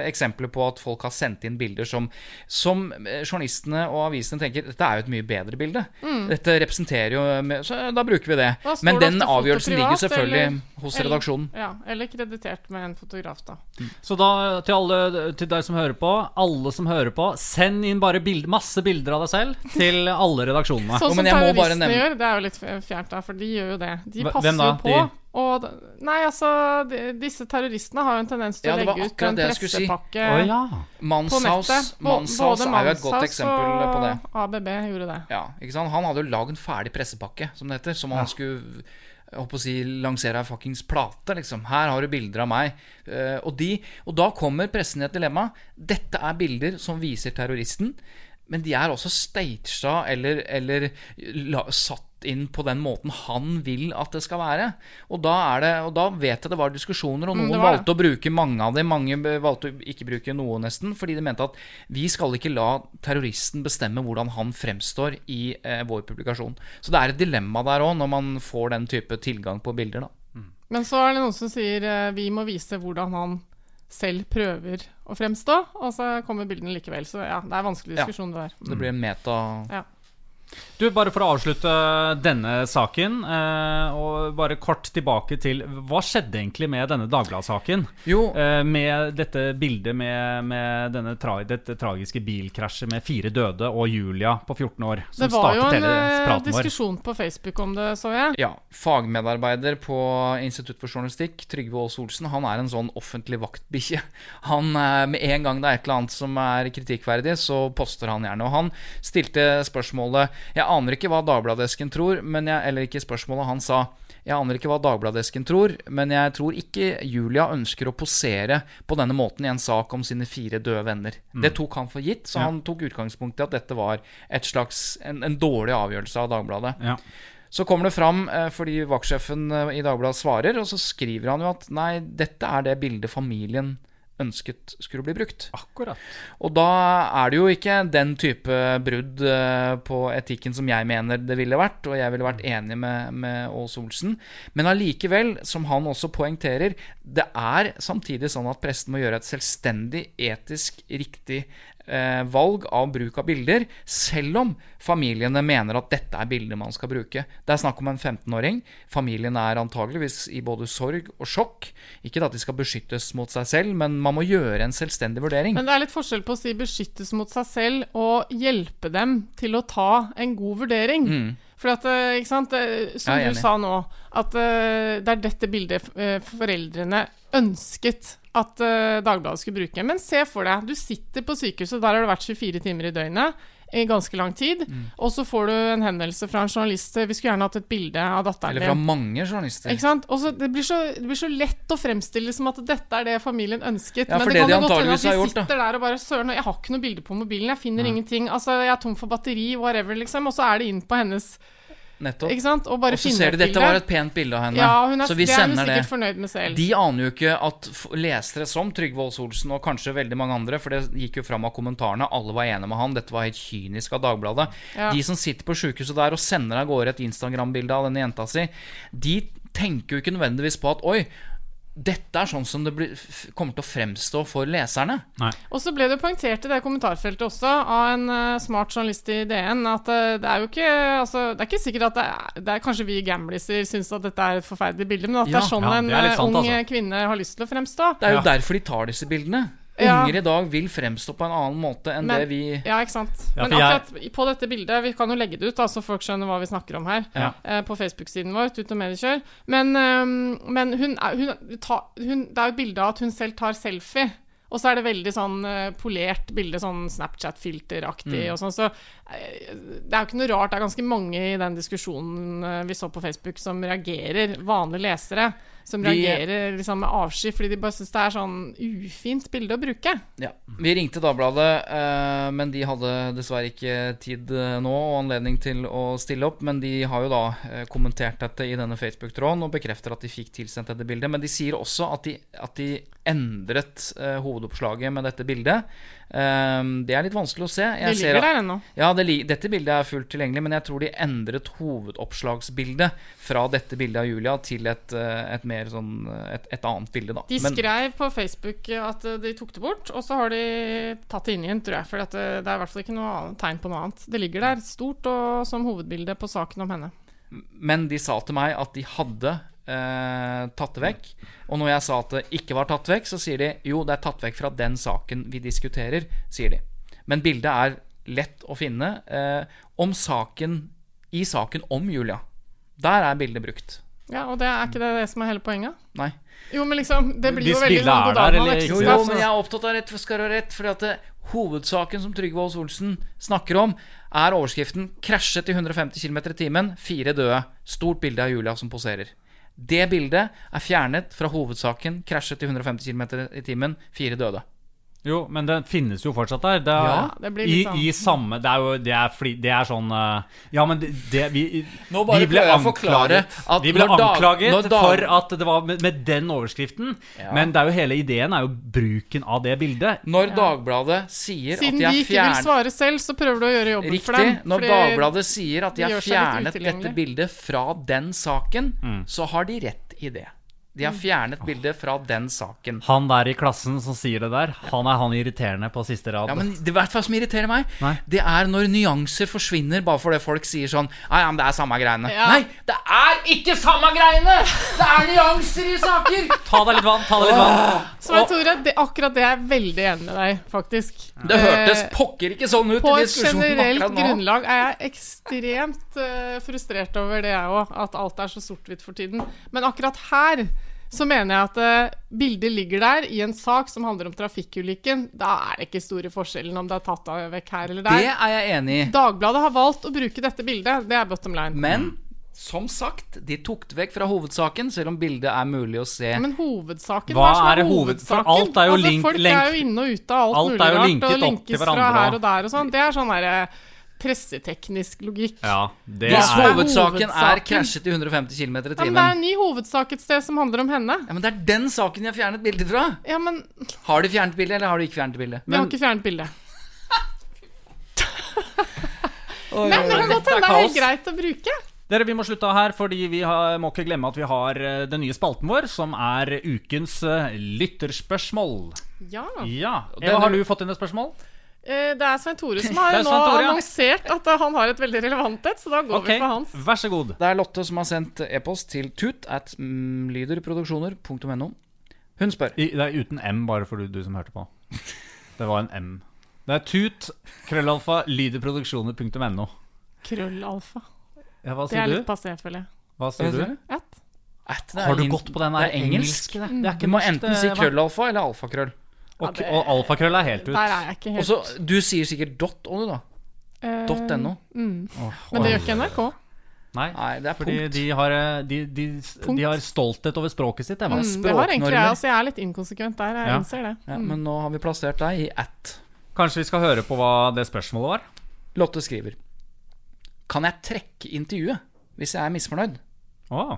eksempler på at folk har sendt inn bilder som, som eh, journalistene og avisene tenker dette er jo et mye bedre bilde. Dette representerer jo Så da bruker vi det. Men den avgjørelsen privat, ligger selvfølgelig eller- hos eller- redaksjonen. Ja, eller kreditert med en fotograf, da. Så da, til alle til deg som hører på, alle som hører på, send inn bare bild, masse bilder av deg selv til alle redaksjonene. Sånn som men jeg må bare terroristene gjør, det er jo litt fjernt, da, for de gjør jo det. De passer jo på. De- Og, nei, altså, de, disse terroristene har jo en tendens til Ja, å legge ut en skulle si. oh, ja. på Manshaus, nettet. Bo- Manshaus Både er jo et godt eksempel på det. og ABB gjorde det. Ja, ikke sant? Han hadde jo lagd en ferdig pressepakke, som det heter, som han skulle jeg håper å si, lansere ei fuckings plate. liksom Her har du bilder av meg. Uh, og, de, og da kommer pressen i et dilemma. Dette er bilder som viser terroristen, men de er også staged eller, eller la, satt inn på den måten han vil at det skal være. Og da, er det, og da vet jeg det var diskusjoner, og Mm, noen mm, valgte å bruke mange av dem. Mange valgte å ikke bruke noe, nesten, fordi de mente at vi skal ikke la terroristen bestemme hvordan han fremstår i eh, vår publikasjon. Så det er et dilemma der òg, når man får den type tilgang på bilder. da Men så er det noen som sier eh, vi må vise hvordan han selv prøver å fremstå, og så kommer bildene likevel. Så ja, det er vanskelig Ja. diskusjon, det der. Det blir en meta Ja. Du, Bare for å avslutte denne saken, eh, og bare kort tilbake til Hva skjedde egentlig med denne Dagbladet-saken? Eh, med dette bildet med, med denne tra dette tragiske bilkrasjet med fire døde og Julia på 14 år, som Det var jo en eh, vår. diskusjon på Facebook om det, så jeg. ja, fagmedarbeider på Institutt for journalistikk, Trygve Aas Olsen, han er en sånn offentlig vaktbikkje. Han, eh, Med en gang det er et eller annet som er kritikkverdig, så poster han gjerne. Og han stilte spørsmålet Jeg aner ikke hva Dagbladesken tror, men jeg, eller ikke spørsmålet. Han sa jeg aner ikke hva Dagbladesken tror, men jeg tror ikke Julia ønsker å posere på denne måten i en sak om sine fire døde venner. Det tok han for gitt, så Ja. han tok utgangspunkt i at dette var et slags, en, en dårlig avgjørelse av Dagbladet. Ja. Så kommer det fram eh, fordi vaktsjefen eh, i Dagbladet svarer, og så skriver han jo at nei, dette er det bildet familien ønsket skulle bli brukt. Akkurat. Og da er det jo ikke den type brudd eh, på etikken som jeg mener det ville vært, og jeg ville vært enig med, med Aas Olsen. Men allikevel, som han også poengterer, det er samtidig sånn at presten må gjøre et selvstendig, etisk riktig eh, valg av bruk av bilder, selv om familiene mener at dette er bilder man skal bruke. Det er snakk om en 15-åring. Familien er antageligvis i både sorg og sjokk. Ikke at de skal beskyttes mot seg selv, men man må gjøre en selvstendig vurdering. Men det er litt forskjell på å si beskyttes mot seg selv og hjelpe dem til å ta en god vurdering. For at, eh, ikke sant, eh, som du sa nå, at eh, det er dette bildet foreldrene ønsket at uh, Dagbladet skulle bruke. Men se for deg, du sitter på sykehuset, der har du vært 24 timer i døgnet i ganske lang tid, Mm. og så får du en henvendelse fra en journalist Vi skulle gjerne hatt et bilde av datteren Eller fra din. mange journalister. Ikke sant? Også, det, blir så, det blir så lett å fremstille som at dette er det familien ønsket. Ja, men det det kan de jo godt hende at de gjort, da. sitter der og bare Søren, jeg har ikke noe bilde på mobilen. Jeg finner ingenting. Altså, jeg er tom for batteri, whatever, liksom. Og så er det inn på hennes Nettopp. Ikke sant? Og bare Og så finne ser du de dette var et pent bilde av henne, ja, hun er, så vi det er hun sikkert fornøyd med selv. De aner jo ikke at lesere som Trygve Olsen, og kanskje veldig mange andre, for det gikk jo fram av kommentarene, alle var enige med han, dette var helt kynisk av Dagbladet. Ja. De som sitter på sjukehuset der og sender av gårde et Instagram-bilde av denne jenta si, de tenker jo ikke nødvendigvis på at oi, dette er sånn som det blir, kommer til å fremstå for leserne. Nei. Og så ble det poengtert i det kommentarfeltet også av en uh, smart journalist i DN at uh, det er jo ikke altså, Det er ikke sikkert at det er, det er kanskje vi gamliser syns at dette er et forferdelig bilde, men at det er sånn ja, en det er eh, sant, ung altså. kvinne har lyst til å fremstå. Det er jo Ja. derfor de tar disse bildene. Ja. Unger i dag vil fremstå på en annen måte enn Men- det vi Ja, ikke sant. Ja, Men akkurat jeg- på dette bildet Vi kan jo legge det ut, da, så folk skjønner hva vi snakker om her. Ja. Eh, på Facebook-siden vår, Tut og Mediekjør. Men, um, men hun, hun, ta, hun Det er jo et bilde av at hun selv tar selfie. Og så er det veldig sånn eh, polert bilde, sånn Snapchat-filteraktig Mm. og sånn. Så eh, det er jo ikke noe rart. Det er ganske mange i den diskusjonen eh, vi så på Facebook, som reagerer. Vanlige lesere. Som reagerer liksom med avsky fordi de bare syns det er sånn ufint bilde å bruke. Ja. Vi ringte Dagbladet, eh, men de hadde dessverre ikke tid eh, nå og anledning til å stille opp. Men de har jo da eh, kommentert dette i denne Facebook-tråden og bekrefter at de fikk tilsendt dette bildet. Men de sier også at de, at de endret hovedoppslaget med dette bildet. Eh, det er litt vanskelig å se. Det ser ligger at- der ennå. Ja, det, dette bildet er fullt tilgjengelig, men jeg tror de endret hovedoppslagsbildet fra dette bildet av Julia til et, eh, et mer sånn et, et annet bilde, da. De Men- skrev på Facebook at eh, de tok det bort, og så har de tatt det inn igjen, tror jeg. For det, det er i hvert fall ikke noe annet tegn på noe annet. Det ligger der stort og som hovedbilde på saken om henne. Men de sa til meg at de hadde eh, tatt det vekk. Og når jeg sa at det ikke var tatt vekk, så sier de jo, det er tatt vekk fra den saken vi diskuterer, sier de. Men bildet er lett å finne eh, om saken i saken om Julia. Der er bildet brukt. Ja, og det er ikke det, det som er hele poenget? Nei. Jo, men liksom, det blir Hvis jo veldig bildet sånn er god der, dag eller ikke? Jo, jo, men jeg er opptatt av rett for skal ha rett. Fordi at det, hovedsaken som Trygve Aas Olsen snakker om, er overskriften 'Krasjet i 150 km i timen. Fire døde'. Stort bilde av Julia som poserer. Det bildet er fjernet fra hovedsaken 'Krasjet i 150 km i timen. Fire døde'. Jo, men den finnes jo fortsatt der. Det er, Ja, det blir i, litt sånn- I samme Det er jo det er, fli, det er sånn eh, Ja, men det, det vi, Nå bare vi ble jeg anklaget, at Vi ble når anklaget når for at det var med, med den overskriften. Ja. Men det er jo hele ideen er jo bruken av det bildet. Når Dagbladet sier Siden at de de har ikke vil svare selv, så prøver du å gjøre jobben for dem. Riktig. Når Dagbladet sier at de de har fjernet dette bildet fra den saken, Mm. så har de rett i det. De har fjernet bildet fra den saken. Han der i klassen som sier det der, han er han irriterende på siste rad. Ja, men det hvert fall som irriterer meg, Nei. det er når nyanser forsvinner bare fordi folk sier sånn Ja, ja, men det er samme greiene. Ja. Nei, det er ikke samme greiene! Det er nyanser i saker! Ta deg litt vann, ta deg litt vann. Så Tore, det, akkurat det er jeg veldig enig med deg, faktisk. Det hørtes Eh, pokker ikke sånn ut På i et diskusjonen generelt akkurat nå. grunnlag er jeg ekstremt eh, frustrert over det, jeg òg. At alt er så sort-hvitt for tiden. Men akkurat her så mener jeg at eh, bildet ligger der i en sak som handler om trafikkulykken. Da er det ikke store forskjellen om det er tatt av vekk her eller der. Det er jeg enig i. Dagbladet har valgt å bruke dette bildet. Det er bottom line. Men som sagt, de tok det vekk fra hovedsaken, selv om bildet er mulig å se. Men hovedsaken Hva er, er hovedsaken? for alt er jo altså, link- Folk link, er jo inne og ute av alt, Alt mulig rart, og linkes fra her og- og der og sånn. Det er sånn derre presseteknisk logikk. Ja, det Hvis er hovedsaken er krasjet i 150 km i Ja, men det er en ny hovedsak et sted som handler om henne. Ja, men Det er den saken de har fjernet bildet fra. Ja, men Har de fjernet bildet, eller har de ikke fjernet bildet? vi har ikke fjernet bildet. Oi, Men oi, det kan godt hende det er helt greit å bruke. Dere, vi må slutte av her, fordi vi har, må ikke glemme at vi har eh, den nye spalten vår, som er ukens eh, lytterspørsmål. Ja. Ja. den Eva, er- har du fått inn et spørsmål? Eh, Det er Svein Tore som har nå Tore, ja. annonsert at eh, han har et veldig relevant et, så da går okay, vi for hans. vær så god. Det er Lotte som har sendt e-post til tut at mm, lyderproduksjoner.no. Hun spør I, det er uten M, bare for du, du som hørte på. Det var en M. Det er tut, krøllalfa, lyderproduksjoner.no. Krøllalfa. Ja, hva sier Det er du? litt du? passé, føler jeg. Hva sier du? Et. at det er Har du gått på den det der er engelsk. engelske? Det, det er Du ikke må norsk, enten det, si krøllalfa eller alfakrøll. Og, Ja, og alfakrøll er helt ut. Der er jeg ikke helt så, Du sier sikkert dot òg, du, da. Uh, Dot .no. Mm. Oh, Men det gjør ikke NRK. Nei, Nei, det er fordi punkt. de har, eh, de, de, Punkt. de har stolthet over språket sitt. Mm, det har egentlig jeg. også. Jeg er litt inkonsekvent der. Jeg Ja. innser det. Ja, Mm. men nå har vi plassert deg i at. Kanskje vi skal høre på hva det spørsmålet var? Lotte skriver Kan jeg trekke intervjuet hvis jeg er misfornøyd? Åh.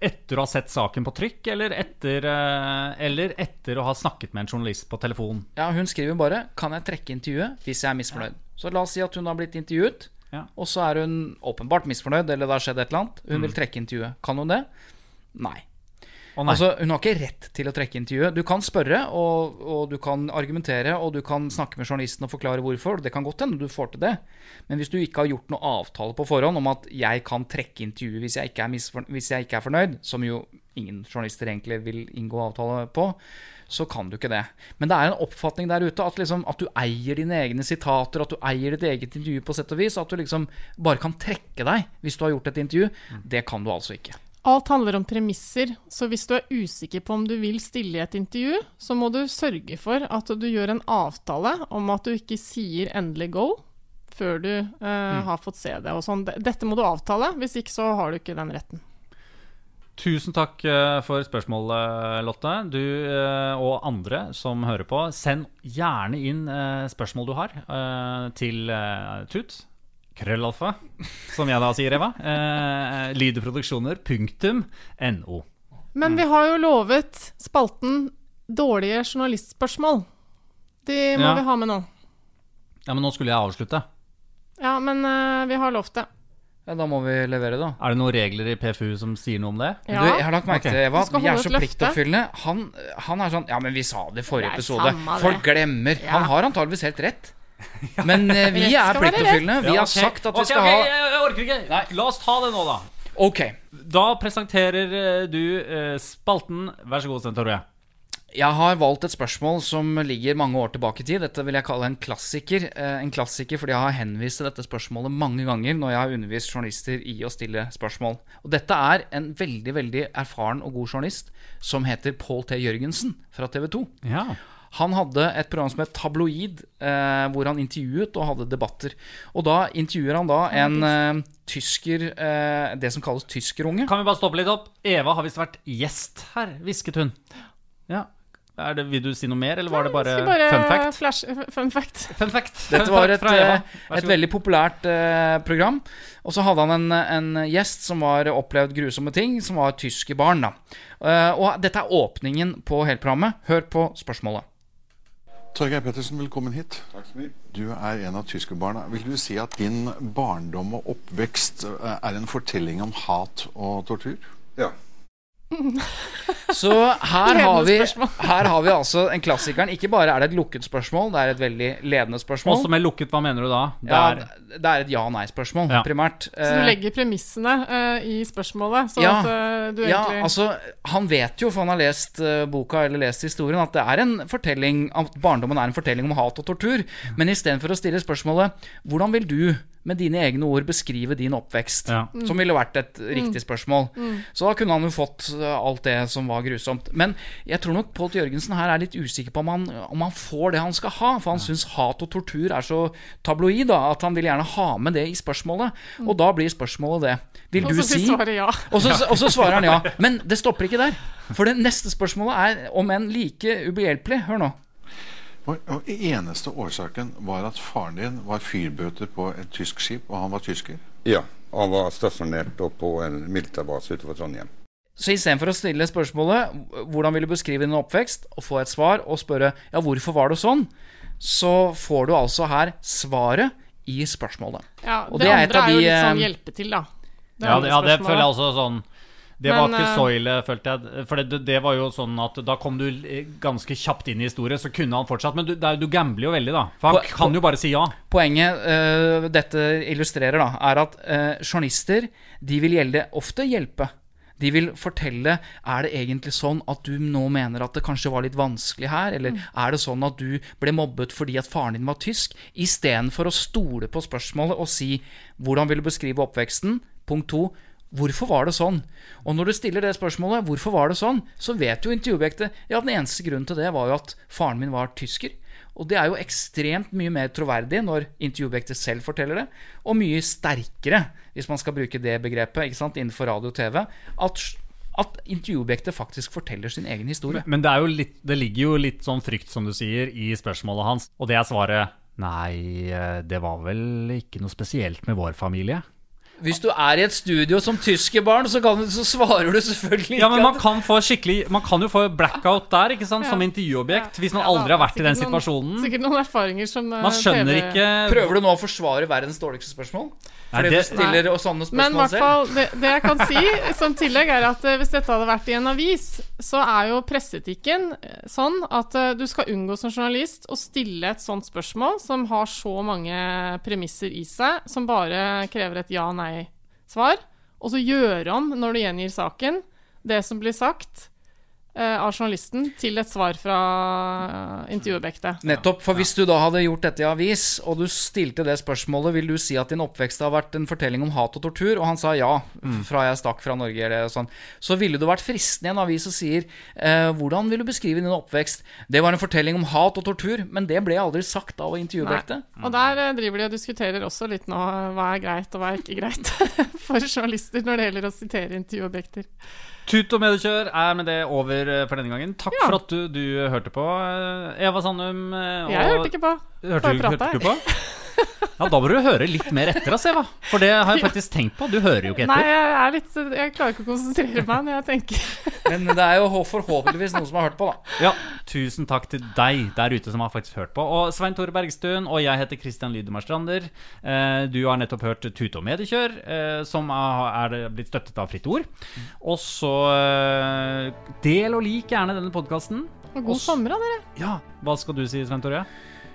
Etter å ha sett saken på trykk, eller etter, eh, eller etter å ha snakket med en journalist på telefon? Ja, Hun skriver bare 'Kan jeg trekke intervjuet hvis jeg er misfornøyd?' Så la oss si at hun har blitt intervjuet, Ja. og så er hun åpenbart misfornøyd, eller det har skjedd et eller annet. Hun Mm. vil trekke intervjuet. Kan hun det? Nei. Nei. Altså, Hun har ikke rett til å trekke intervjuet. Du kan spørre, og, og du kan argumentere, og du kan snakke med journalisten og forklare hvorfor. Det kan godt hende du får til det. Men hvis du ikke har gjort noe avtale på forhånd om at jeg kan trekke intervjuet hvis jeg ikke er, hvis jeg ikke er fornøyd, som jo ingen journalister egentlig vil inngå avtale på, så kan du ikke det. Men det er en oppfatning der ute at, liksom, at du eier dine egne sitater, at du eier ditt eget intervju på sett og vis. At du liksom bare kan trekke deg hvis du har gjort et intervju. Det kan du altså ikke. Alt handler om premisser, så hvis du er usikker på om du vil stille i et intervju, så må du sørge for at du gjør en avtale om at du ikke sier endelig go før du eh, har fått se det. Og sånn. Dette må du avtale, hvis ikke så har du ikke den retten. Tusen takk eh, for spørsmålet, Lotte. Du eh, og andre som hører på, send gjerne inn eh, spørsmål du har til Tut. Krøllalfa, som jeg da sier, Eva. Eh, Lydeproduksjoner.no. Men vi har jo lovet spalten Dårlige journalistspørsmål. De må Ja. vi ha med nå. Ja, men nå skulle jeg avslutte. Ja, men uh, vi har lovt det. Ja, da må vi levere, da. Er det noen regler i PFU som sier noe om det? Du, jeg har lagt merke til, Eva, vi er så pliktoppfyllende. Han, han er sånn Ja, men vi sa det i forrige episode. Folk glemmer. Ja. Han har antageligvis helt rett. Men eh, vi Rett er skal være pliktoppfyllende. Vi har sagt at vi skal ha jeg, orker ikke. La oss ta det nå, da. Ok. Da presenterer eh, du eh, spalten. Vær så god, Sten Tore. Jeg har valgt et spørsmål som ligger mange år tilbake i tid. Dette vil jeg kalle en klassiker. Eh, En klassiker fordi jeg har henvist til dette spørsmålet mange ganger når jeg har undervist journalister i å stille spørsmål. Og dette er en veldig veldig erfaren og god journalist som heter Pål T. Jørgensen fra TV 2. Ja. Han hadde et program som het Tabloid, eh, hvor han intervjuet og hadde debatter. Og da intervjuer han da en eh, tysker eh, Det som kalles tyskerunge. Kan vi bare stoppe litt opp? Eva har visst vært gjest her, hvisket hun. Ja. Er det, vil du si noe mer, eller var det bare, bare fun fact? Flash, fun fact. Fun fact. Dette var et, eh, et veldig populært uh, program. Og så hadde han en, en gjest som var opplevd grusomme ting, som var tyske barn. da Eh, Og dette er åpningen på hele programmet. Hør på spørsmålet. Torgeir Pettersen, velkommen hit. Takk så mye. Du er en av tyskerbarna. Vil du si at din barndom og oppvekst eh, er en fortelling om hat og tortur? Ja. Så her har, vi, her har vi altså en klassikeren. Ikke bare er det et lukket spørsmål, det er et veldig ledende spørsmål. Også med lukket, hva mener du da? Det ja, er, det er et ja-nei-spørsmål, Ja. primært. Så du Eh, legger premissene uh, i spørsmålet, så Ja. at eh, du Ja, egentlig altså, han vet jo, for han har lest uh, boka eller lest historien, at det er en fortelling at barndommen er en fortelling om hat og tortur. Men istedenfor å stille spørsmålet 'Hvordan vil du med dine egne ord beskrive din oppvekst?' Ja. Som ville vært et riktig spørsmål. Så da kunne han jo fått eh, alt det som var grusomt. Men jeg tror nok Pål Jørgensen her er litt usikker på om han, om han får det han skal ha. For han syns hat og tortur er så tabloid da, at han vil gjerne ha med det i spørsmålet. Og da blir spørsmålet det. Vil du si ja. og så, og så svarer han ja. Men det stopper ikke der. For det neste spørsmålet er om enn like ubehjelpelig. Hør nå. Og, og eneste årsaken var at faren din var fyrbøter på et tysk skip, og han var tysker? Ja, han var stasjonert på en militærbase utenfor Trondheim. Så istedenfor å stille spørsmålet hvordan vil du beskrive din oppvekst, og få et svar, og spørre ja, hvorfor var det sånn, så får du altså her svaret i spørsmålet. ja Og det, andre er av er jo litt sånn eh, hjelpe til, da. Det ja, det, ja, det føler jeg også sånn Det var Men, ikke Soile, så ille, følte jeg. For det, det var jo sånn at da kom du eh, ganske kjapt inn i historie, så kunne han fortsatt. Men du, det du gambler jo veldig, da. For han kan jo bare si ja. Poenget uh, dette illustrerer, da, er at uh, journalister de vil gjelde, ofte hjelpe. De vil fortelle er det egentlig sånn at du nå mener at det kanskje var litt vanskelig her, eller er det sånn at du ble mobbet fordi at faren din var tysk, istedenfor å stole på spørsmålet og si hvordan vil du beskrive oppveksten, Punkt to Hvorfor var det sånn? Og når du stiller det spørsmålet, hvorfor var det sånn, så vet jo intervjuobjektet ja, den eneste grunnen til det var jo at faren min var tysker. Og det er jo ekstremt mye mer troverdig når intervjuobjektet selv forteller det, og mye sterkere, hvis man skal bruke det begrepet ikke sant, innenfor radio og TV, at, at intervjuobjektet faktisk forteller sin egen historie. Men det, er jo litt, det ligger jo litt sånn frykt, som du sier, i spørsmålet hans. Og det er svaret nei, eh, det var vel ikke noe spesielt med vår familie. Hvis du er i et studio som tyskerbarn, så, kan du, så svarer du selvfølgelig Ja, men ikke man kan, få skikkelig, man kan jo få blackout der, ikke sant, Ja. som intervjuobjekt. Hvis man Ja, aldri har vært i den situasjonen. noen-. Sikkert noen erfaringer som eh, Man skjønner TV ikke Prøver du nå å forsvare verdens dårligste spørsmål? Nei, det- du stiller nei. sånne spørsmål Men hvertfall, hvert fall, det, det jeg kan si som tillegg, er at eh, hvis dette hadde vært i en avis, så er jo presseetikken eh, sånn at du skal unngå som journalist å stille et sånt spørsmål som har så mange premisser i seg, som bare krever et ja-nei-svar, og så gjøre om, når du gjengir saken, det som blir sagt av journalisten, til et svar fra eh, intervjuobjektet. Nettopp, for hvis du da hadde gjort dette i avis, og du stilte det spørsmålet, vil du si at din oppvekst har vært en fortelling om hat og tortur, og han sa ja, fra jeg stakk fra Norge eller sånn, så ville det vært fristende i en avis og sier eh, hvordan vil du beskrive din oppvekst? Det var en fortelling om hat og tortur, men det ble aldri sagt av intervjuobjektet. Og der eh, driver de og diskuterer også litt nå eh, hva er greit og hva er ikke greit for journalister når det gjelder å sitere intervjuobjekter. Tut og mediekjør er med det over eh, for denne gangen. Takk Ja. for at du, du hørte på, eh, Eva Sandum. Og... Jeg hørte ikke på. Hørte Bare prata, hørte du på? Ja, Da må du høre litt mer etter, Eva. For det har jeg faktisk tenkt på. Du hører jo ikke Nei, etter. jeg, er litt, jeg klarer ikke å konsentrere meg når jeg tenker. Men det er jo forhåpentligvis noen som har hørt på, da. Ja, Tusen takk til deg der ute som har faktisk hørt på. Og Svein Tore Bergstuen og jeg heter Christian Lydemar Strander. Eh, Du har nettopp hørt Tute og mediekjør, eh, som er blitt støttet av Fritt Ord. Og så eh, del og lik gjerne denne podkasten. God sommer, da, dere. Ja, Hva skal du si, Svein Tore?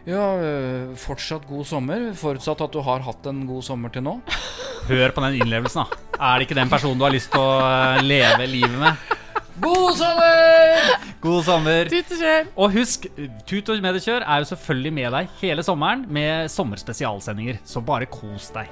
Ja, øh, fortsatt god sommer, forutsatt at du har hatt en god sommer til nå. Hør på den innlevelsen, da. Er det ikke den personen du har lyst til å eh, leve livet med? God sommer! God sommer. Tut og kjør. Og husk, Tut og mediekjør er jo selvfølgelig med deg hele sommeren med sommerspesialsendinger, så bare kos deg.